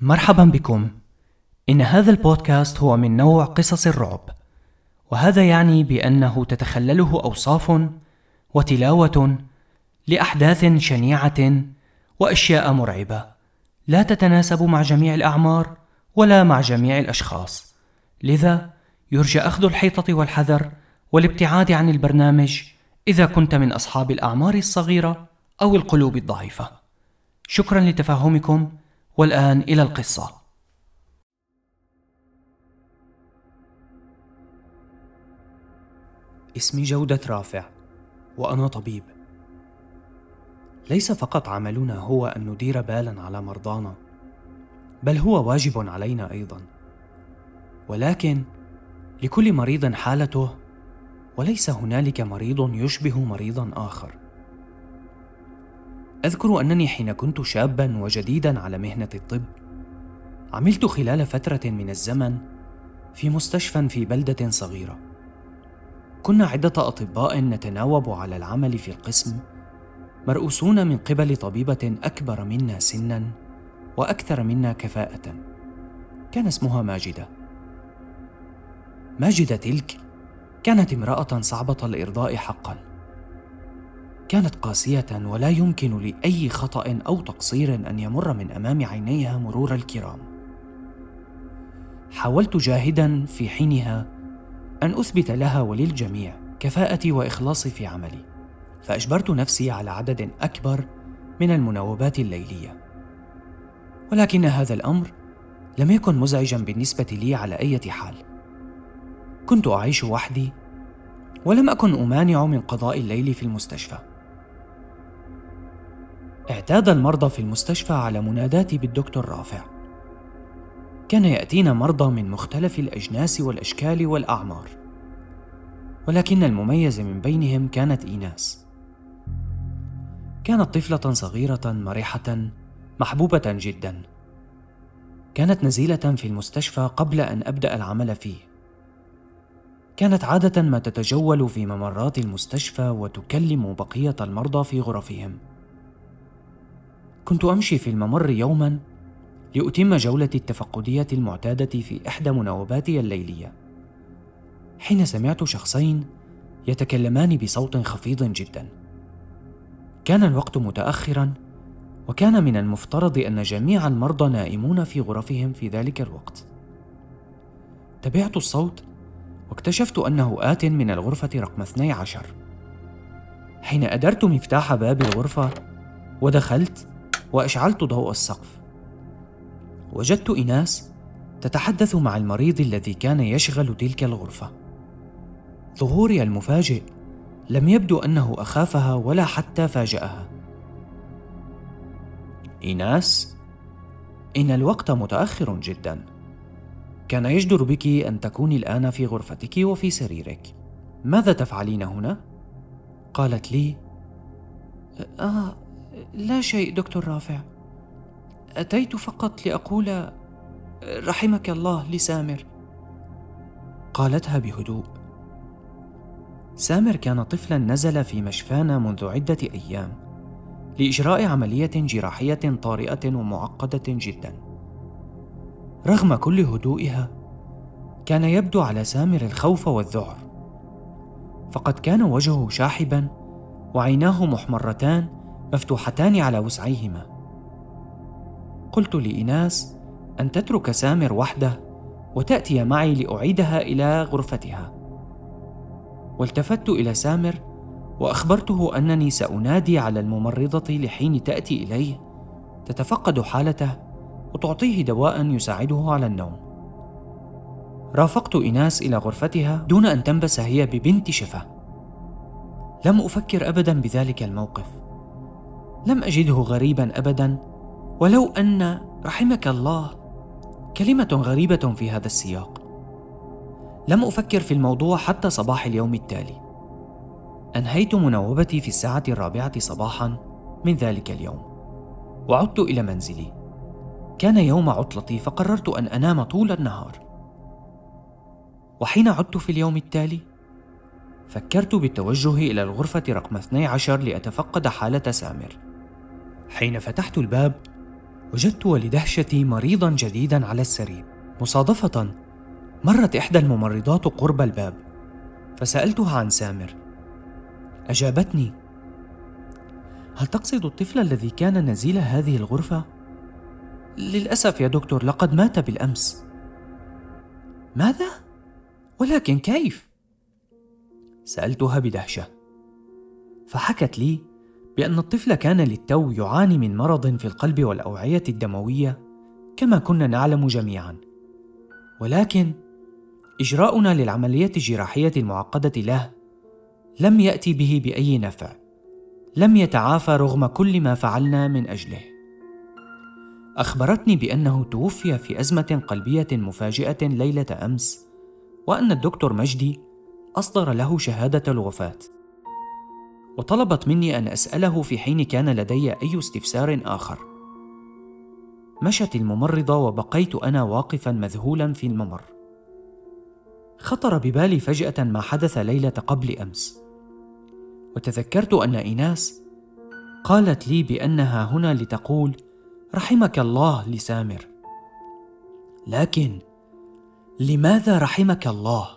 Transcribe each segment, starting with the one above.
مرحبا بكم. إن هذا البودكاست هو من نوع قصص الرعب وهذا يعني بأنه تتخلله أوصاف وتلاوة لأحداث شنيعة وأشياء مرعبة. لا تتناسب مع جميع الأعمار ولا مع جميع الأشخاص. لذا يرجى أخذ الحيطة والحذر والابتعاد عن البرنامج إذا كنت من أصحاب الأعمار الصغيرة أو القلوب الضعيفة. شكرا لتفهمكم والآن إلى القصة. اسمي جودة رافع، وأنا طبيب. ليس فقط عملنا هو أن ندير بالا على مرضانا، بل هو واجب علينا أيضا. ولكن لكل مريض حالته، وليس هنالك مريض يشبه مريضا آخر. أذكر أنني حين كنت شابا وجديدا على مهنة الطب عملت خلال فترة من الزمن في مستشفى في بلدة صغيرة. كنا عدة أطباء نتناوب على العمل في القسم مرؤوسون من قبل طبيبة أكبر منا سنا وأكثر منا كفاءة. كان اسمها ماجدة. ماجدة تلك كانت امرأة صعبة الإرضاء حقا. كانت قاسية ولا يمكن لأي خطأ أو تقصير أن يمر من أمام عينيها مرور الكرام. حاولت جاهدا في حينها أن أثبت لها وللجميع كفاءتي وإخلاصي في عملي فأجبرت نفسي على عدد أكبر من المناوبات الليلية. ولكن هذا الأمر لم يكن مزعجا بالنسبة لي على أي حال. كنت أعيش وحدي ولم أكن أمانع من قضاء الليل في المستشفى. اعتاد المرضى في المستشفى على مناداتي بالدكتور رافع. كان يأتينا مرضى من مختلف الأجناس والأشكال والأعمار. ولكن المميز من بينهم كانت إيناس. كانت طفلة صغيرة مرحه محبوبة جدا. كانت نزيلة في المستشفى قبل أن أبدأ العمل فيه. كانت عادة ما تتجول في ممرات المستشفى وتكلم بقية المرضى في غرفهم. كنت أمشي في الممر يوما لأتم جولتي التفقدية المعتادة في إحدى مناوباتي الليلية. حين سمعت شخصين يتكلمان بصوت خفيض جدا. كان الوقت متاخرا وكان من المفترض أن جميع المرضى نائمون في غرفهم في ذلك الوقت. تبعت الصوت واكتشفت أنه آت من الغرفة رقم 12 حين أدرت مفتاح باب الغرفة ودخلت وأشعلت ضوء السقف. وجدت ايناس تتحدث مع المريض الذي كان يشغل تلك الغرفة. ظهوري المفاجئ لم يبدو أنه أخافها ولا حتى فاجأها. ايناس إن الوقت متأخر جدا. كان يجدر بك أن تكوني الآن في غرفتك وفي سريرك. ماذا تفعلين هنا؟ قالت لي آه لا شيء دكتور رافع. أتيت فقط لأقول رحمك الله لسامر. قالتها بهدوء. سامر كان طفلا نزل في مشفانا منذ عدة أيام لإجراء عملية جراحية طارئة ومعقدة جدا. رغم كل هدوئها كان يبدو على سامر الخوف والذعر. فقد كان وجهه شاحبا وعيناه محمرتان مفتوحتان على وسعيهما. قلت لإناس أن تترك سامر وحده وتأتي معي لأعيدها إلى غرفتها. والتفت إلى سامر وأخبرته أنني سأنادي على الممرضة لحين تأتي إليه تتفقد حالته وتعطيه دواء يساعده على النوم. رافقت إناس إلى غرفتها دون أن تنبس هي ببنت شفة لم أفكر أبدا بذلك الموقف. لم أجده غريبا ابدا ولو أن رحمك الله كلمة غريبة في هذا السياق. لم أفكر في الموضوع حتى صباح اليوم التالي. أنهيت مناوبتي في الساعة الرابعة صباحا من ذلك اليوم. وعدت إلى منزلي. كان يوم عطلتي فقررت أن أنام طول النهار. وحين عدت في اليوم التالي فكرت بالتوجه إلى الغرفة رقم 12 لأتفقد حالة سامر. حين فتحت الباب وجدت ولدهشتي مريضا جديدا على السرير مصادفة مرت إحدى الممرضات قرب الباب فسألتها عن سامر أجابتني هل تقصد الطفل الذي كان نزيل هذه الغرفة؟ للأسف يا دكتور لقد مات بالأمس ماذا؟ ولكن كيف؟ سألتها بدهشة فحكت لي بأن الطفل كان للتو يعاني من مرض في القلب والأوعية الدموية كما كنا نعلم جميعا. ولكن إجراؤنا للعملية الجراحية المعقدة له لم يأتي به بأي نفع لم يتعافى رغم كل ما فعلنا من أجله. أخبرتني بأنه توفي في أزمة قلبية مفاجئة ليلة أمس وأن الدكتور مجدي أصدر له شهادة الوفاة. وطلبت مني أن أسأله في حين كان لدي أي استفسار آخر. مشت الممرضة وبقيت أنا واقفا مذهولا في الممر. خطر ببالي فجأة ما حدث ليلة قبل أمس. وتذكرت أن إيناس قالت لي بأنها هنا لتقول رحمك الله لسامر. لكن لماذا رحمك الله؟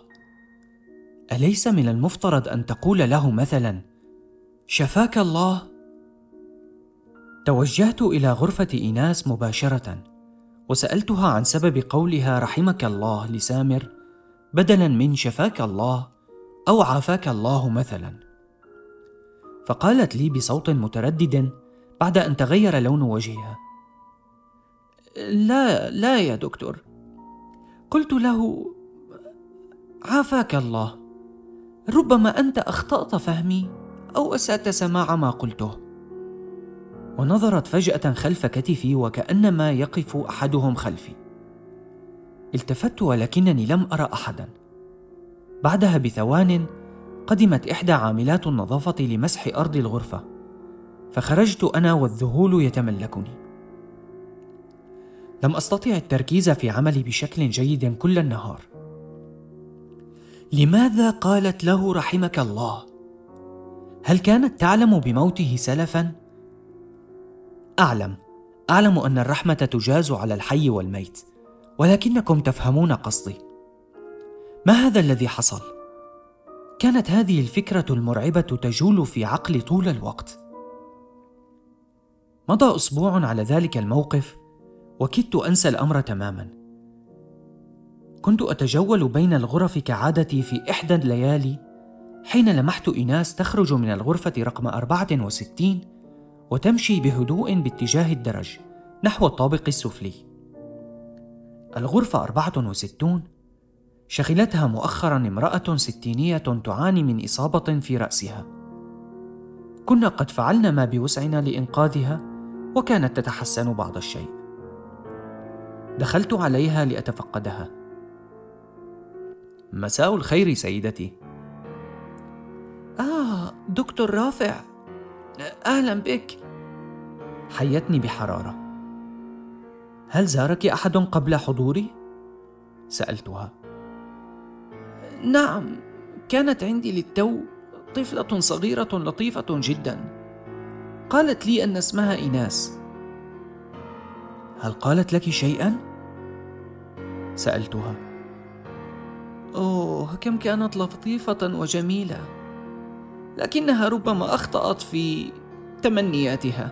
أليس من المفترض أن تقول له مثلا شفاك الله. توجهت إلى غرفة إيناس مباشرة وسألتها عن سبب قولها رحمك الله لسامر بدلا من شفاك الله أو عافاك الله مثلا. فقالت لي بصوت متردد بعد أن تغير لون وجهها. لا لا يا دكتور. قلت له عافاك الله. ربما أنت أخطأت فهمي. أو أسات سماع ما قلته. ونظرت فجأة خلف كتفي وكأنما يقف أحدهم خلفي. التفت ولكنني لم أرى أحدا. بعدها بثوان قدمت إحدى عاملات النظافة لمسح أرض الغرفة فخرجت أنا والذهول يتملكني. لم أستطع التركيز في عملي بشكل جيد كل النهار. لماذا قالت له رحمك الله؟ هل كانت تعلم بموته سلفا؟ أعلم. أعلم أن الرحمة تجاز على الحي والميت ولكنكم تفهمون قصدي. ما هذا الذي حصل؟ كانت هذه الفكرة المرعبة تجول في عقلي طول الوقت. مضى أسبوع على ذلك الموقف وكدت أنسى الأمر تماما. كنت أتجول بين الغرف كعادتي في إحدى الليالي حين لمحت إيناس تخرج من الغرفة رقم 64 وتمشي بهدوء باتجاه الدرج نحو الطابق السفلي. الغرفة 64 شغلتها مؤخرا امرأة ستينية تعاني من إصابة في رأسها. كنا قد فعلنا ما بوسعنا لإنقاذها وكانت تتحسن بعض الشيء. دخلت عليها لأتفقدها. مساء الخير سيدتي. دكتور رافع أهلا بك. حيتني بحرارة. هل زارك أحد قبل حضوري؟ سألتها. نعم كانت عندي للتو طفلة صغيرة لطيفة جدا. قالت لي أن اسمها إيناس. هل قالت لك شيئا؟ سألتها. أوه كم كانت لطيفة وجميلة. لكنها ربما أخطأت في تمنياتها.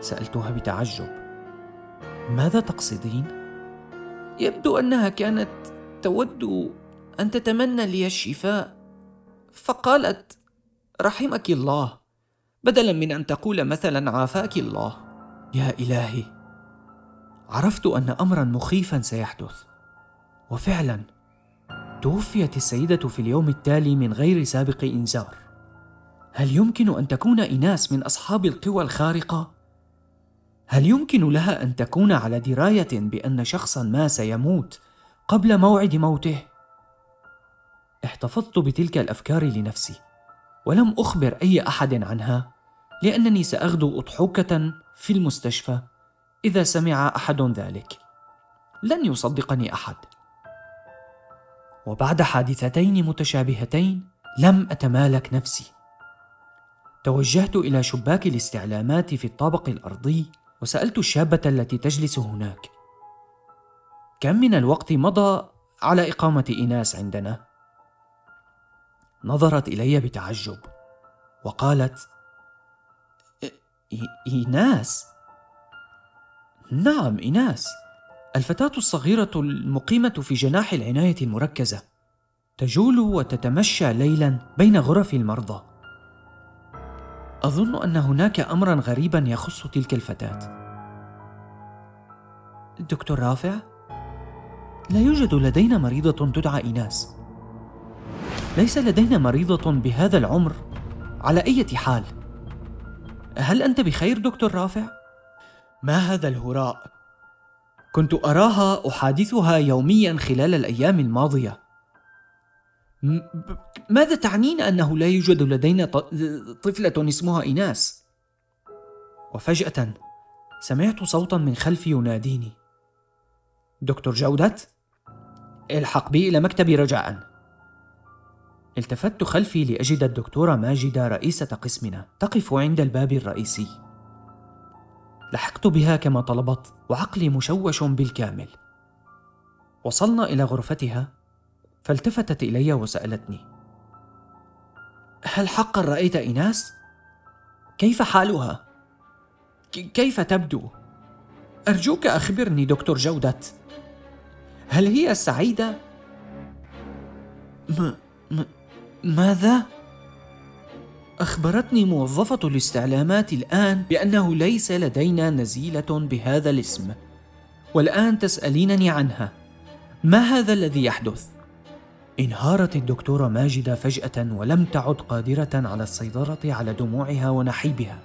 سألتها بتعجب. ماذا تقصدين؟ يبدو أنها كانت تود أن تتمنى لي الشفاء فقالت رحمك الله بدلا من أن تقول مثلا عافاك الله. يا إلهي عرفت أن امرا مخيفا سيحدث وفعلا توفيت السيدة في اليوم التالي من غير سابق إنذار. هل يمكن أن تكون ايناس من أصحاب القوى الخارقة؟ هل يمكن لها أن تكون على دراية بأن شخصا ما سيموت قبل موعد موته؟ احتفظت بتلك الأفكار لنفسي ولم أخبر أي أحد عنها لأنني سأغدو أضحوكة في المستشفى إذا سمع أحد ذلك. لن يصدقني أحد. وبعد حادثتين متشابهتين لم أتمالك نفسي. توجهت إلى شباك الاستعلامات في الطابق الأرضي وسألت الشابة التي تجلس هناك. كم من الوقت مضى على إقامة إيناس عندنا؟ نظرت إلي بتعجب وقالت إيناس؟ نعم إيناس. الفتاة الصغيرة المقيمة في جناح العناية المركزة تجول وتتمشى ليلا بين غرف المرضى. أظن أن هناك امرا غريبا يخص تلك الفتاة. دكتور رافع لا يوجد لدينا مريضة تدعى إيناس. ليس لدينا مريضة بهذا العمر على أي حال. هل أنت بخير دكتور رافع؟ ما هذا الهراء؟ كنت أراها أحادثها يوميا خلال الأيام الماضية. ماذا تعنين أنه لا يوجد لدينا طفلة اسمها إيناس؟ وفجأة سمعت صوتا من خلفي يناديني. دكتور جودة الحق بي إلى مكتبي رجاء. التفت خلفي لأجد الدكتورة ماجدة رئيسة قسمنا تقف عند الباب الرئيسي. لحقت بها كما طلبت وعقلي مشوش بالكامل وصلنا إلى غرفتها فالتفتت إلي وسألتني هل حقا رأيت إيناس؟ كيف حالها؟ كيف تبدو؟ أرجوك أخبرني دكتور جودة هل هي سعيدة؟ ما, ما ماذا؟ أخبرتني موظفة الاستعلامات الآن بأنه ليس لدينا نزيلة بهذا الاسم. والآن تسألينني عنها. ما هذا الذي يحدث؟ انهارت الدكتورة ماجدة فجأة ولم تعد قادرة على السيطرة على دموعها ونحيبها.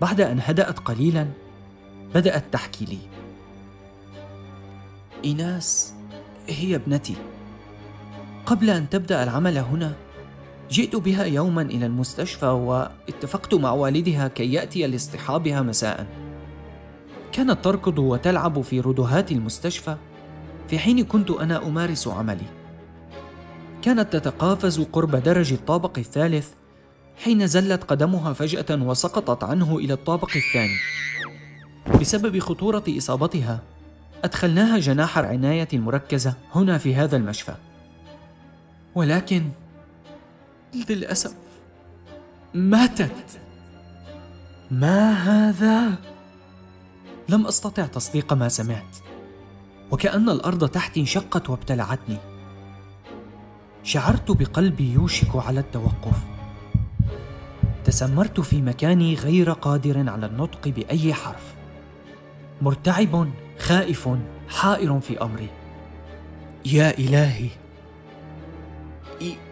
بعد أن هدأت قليلا بدأت تحكي لي. إيناس هي ابنتي. قبل أن تبدأ العمل هنا جئت بها يوما إلى المستشفى واتفقت مع والدها كي يأتي لاصطحابها مساء. كانت تركض وتلعب في ردهات المستشفى في حين كنت أنا أمارس عملي. كانت تتقافز قرب درج الطابق الثالث حين زلت قدمها فجأة وسقطت عنه إلى الطابق الثاني. بسبب خطورة إصابتها أدخلناها جناح العناية المركزة هنا في هذا المشفى. ولكن للأسف. ماتت. ما هذا؟ لم أستطع تصديق ما سمعت. وكأن الأرض تحتي انشقت وابتلعتني. شعرت بقلبي يوشك على التوقف. تسمرت في مكاني غير قادر على النطق بأي حرف. مرتعب خائف حائر في أمري. يا إلهي.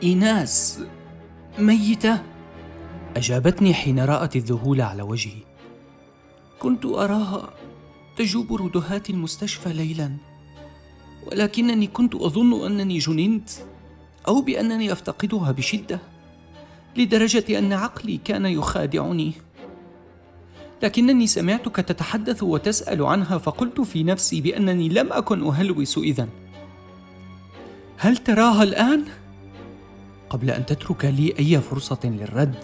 إيناس. ميتة؟ أجابتني حين رأت الذهول على وجهي كنت أراها تجوب ردهات المستشفى ليلا ولكنني كنت أظن أنني جننت أو بأنني أفتقدها بشدة لدرجة أن عقلي كان يخادعني لكنني سمعتك تتحدث وتسأل عنها فقلت في نفسي بأنني لم أكن أهلوس إذا هل تراها الآن؟ قبل أن تترك لي أي فرصة للرد.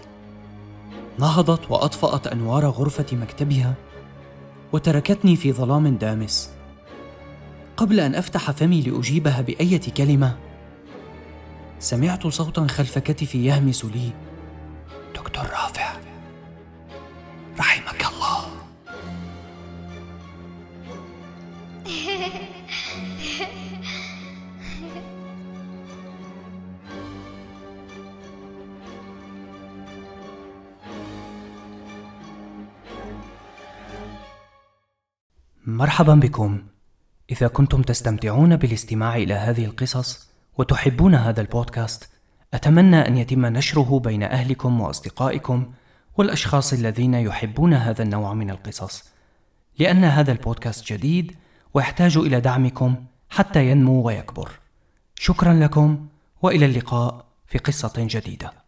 نهضت وأطفأت أنوار غرفة مكتبها وتركتني في ظلام دامس. قبل أن أفتح فمي لأجيبها بايه كلمة سمعت صوتا خلف كتفي يهمس لي دكتور رافع مرحبا بكم. إذا كنتم تستمتعون بالاستماع إلى هذه القصص وتحبون هذا البودكاست أتمنى أن يتم نشره بين أهلكم وأصدقائكم والأشخاص الذين يحبون هذا النوع من القصص. لأن هذا البودكاست جديد ويحتاج إلى دعمكم حتى ينمو ويكبر. شكرا لكم وإلى اللقاء في قصة جديدة.